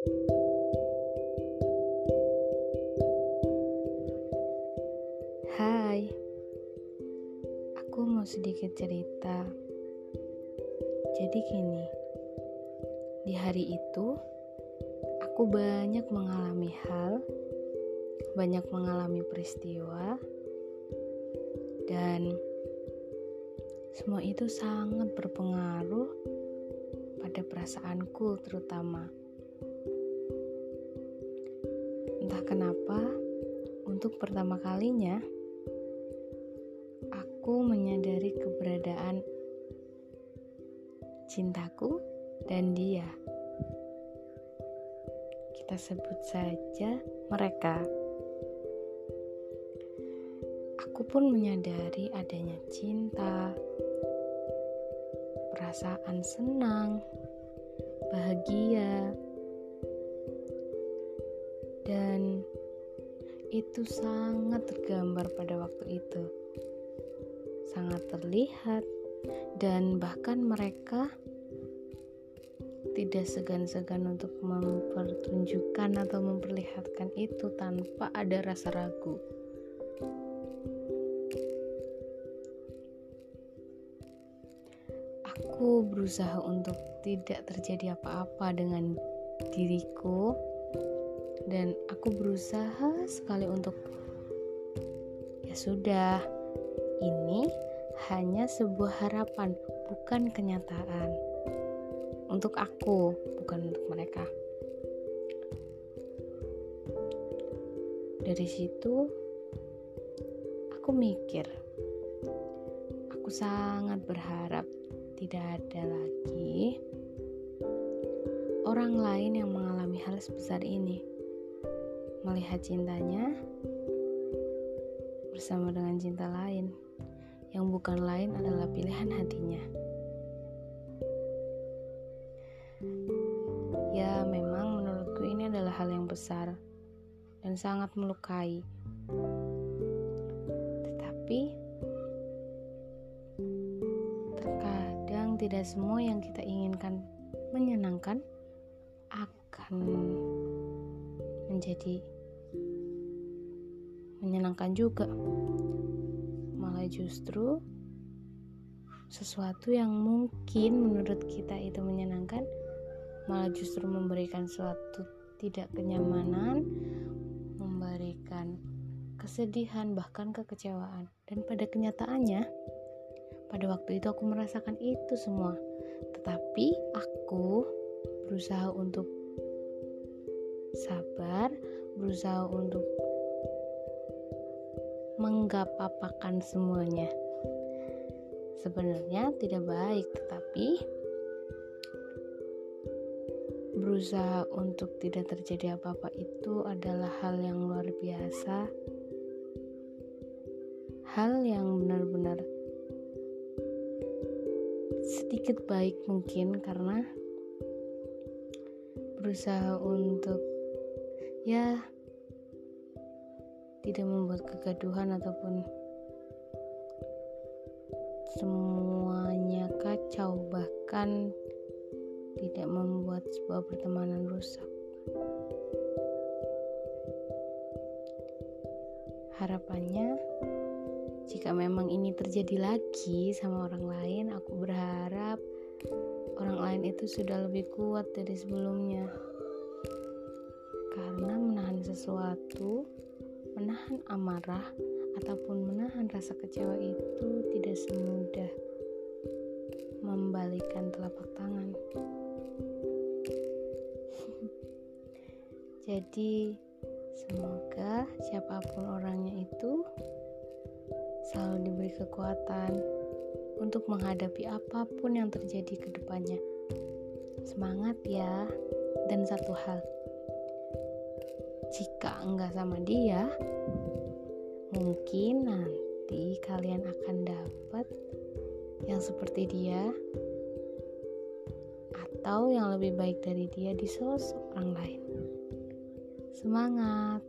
Hai, aku mau sedikit cerita. Jadi, gini, di hari itu aku banyak mengalami hal, banyak mengalami peristiwa, dan semua itu sangat berpengaruh pada perasaanku, terutama. Entah kenapa, untuk pertama kalinya aku menyadari keberadaan cintaku dan dia. Kita sebut saja mereka. Aku pun menyadari adanya cinta, perasaan senang, bahagia, dan itu sangat tergambar pada waktu itu. Sangat terlihat dan bahkan mereka tidak segan-segan untuk mempertunjukkan atau memperlihatkan itu tanpa ada rasa ragu. Aku berusaha untuk tidak terjadi apa-apa dengan diriku dan aku berusaha sekali untuk ya sudah ini hanya sebuah harapan bukan kenyataan. Untuk aku bukan untuk mereka. Dari situ aku mikir aku sangat berharap tidak ada lagi orang lain yang mengalami hal sebesar ini melihat cintanya bersama dengan cinta lain yang bukan lain adalah pilihan hatinya. Ya, memang menurutku ini adalah hal yang besar dan sangat melukai. Tetapi terkadang tidak semua yang kita inginkan menyenangkan akan menjadi menyenangkan juga. Malah justru sesuatu yang mungkin menurut kita itu menyenangkan malah justru memberikan suatu tidak kenyamanan memberikan kesedihan bahkan kekecewaan. Dan pada kenyataannya pada waktu itu aku merasakan itu semua. Tetapi aku berusaha untuk sabar, berusaha untuk menggapapakan semuanya. Sebenarnya tidak baik, tetapi berusaha untuk tidak terjadi apa-apa itu adalah hal yang luar biasa. Hal yang benar-benar sedikit baik mungkin karena berusaha untuk ya tidak membuat kegaduhan ataupun semuanya kacau bahkan tidak membuat sebuah pertemanan rusak. Harapannya jika memang ini terjadi lagi sama orang lain aku berharap orang lain itu sudah lebih kuat dari sebelumnya karena menahan sesuatu, menahan amarah, ataupun menahan rasa kecewa itu tidak semudah membalikan telapak tangan. Jadi, semoga siapa pun orangnya itu selalu diberi kekuatan untuk menghadapi apa pun yang terjadi ke depannya. Semangat ya, dan satu hal jika enggak sama dia, mungkin nanti kalian akan dapat yang seperti dia atau yang lebih baik dari dia di sosok orang lain. Semangat!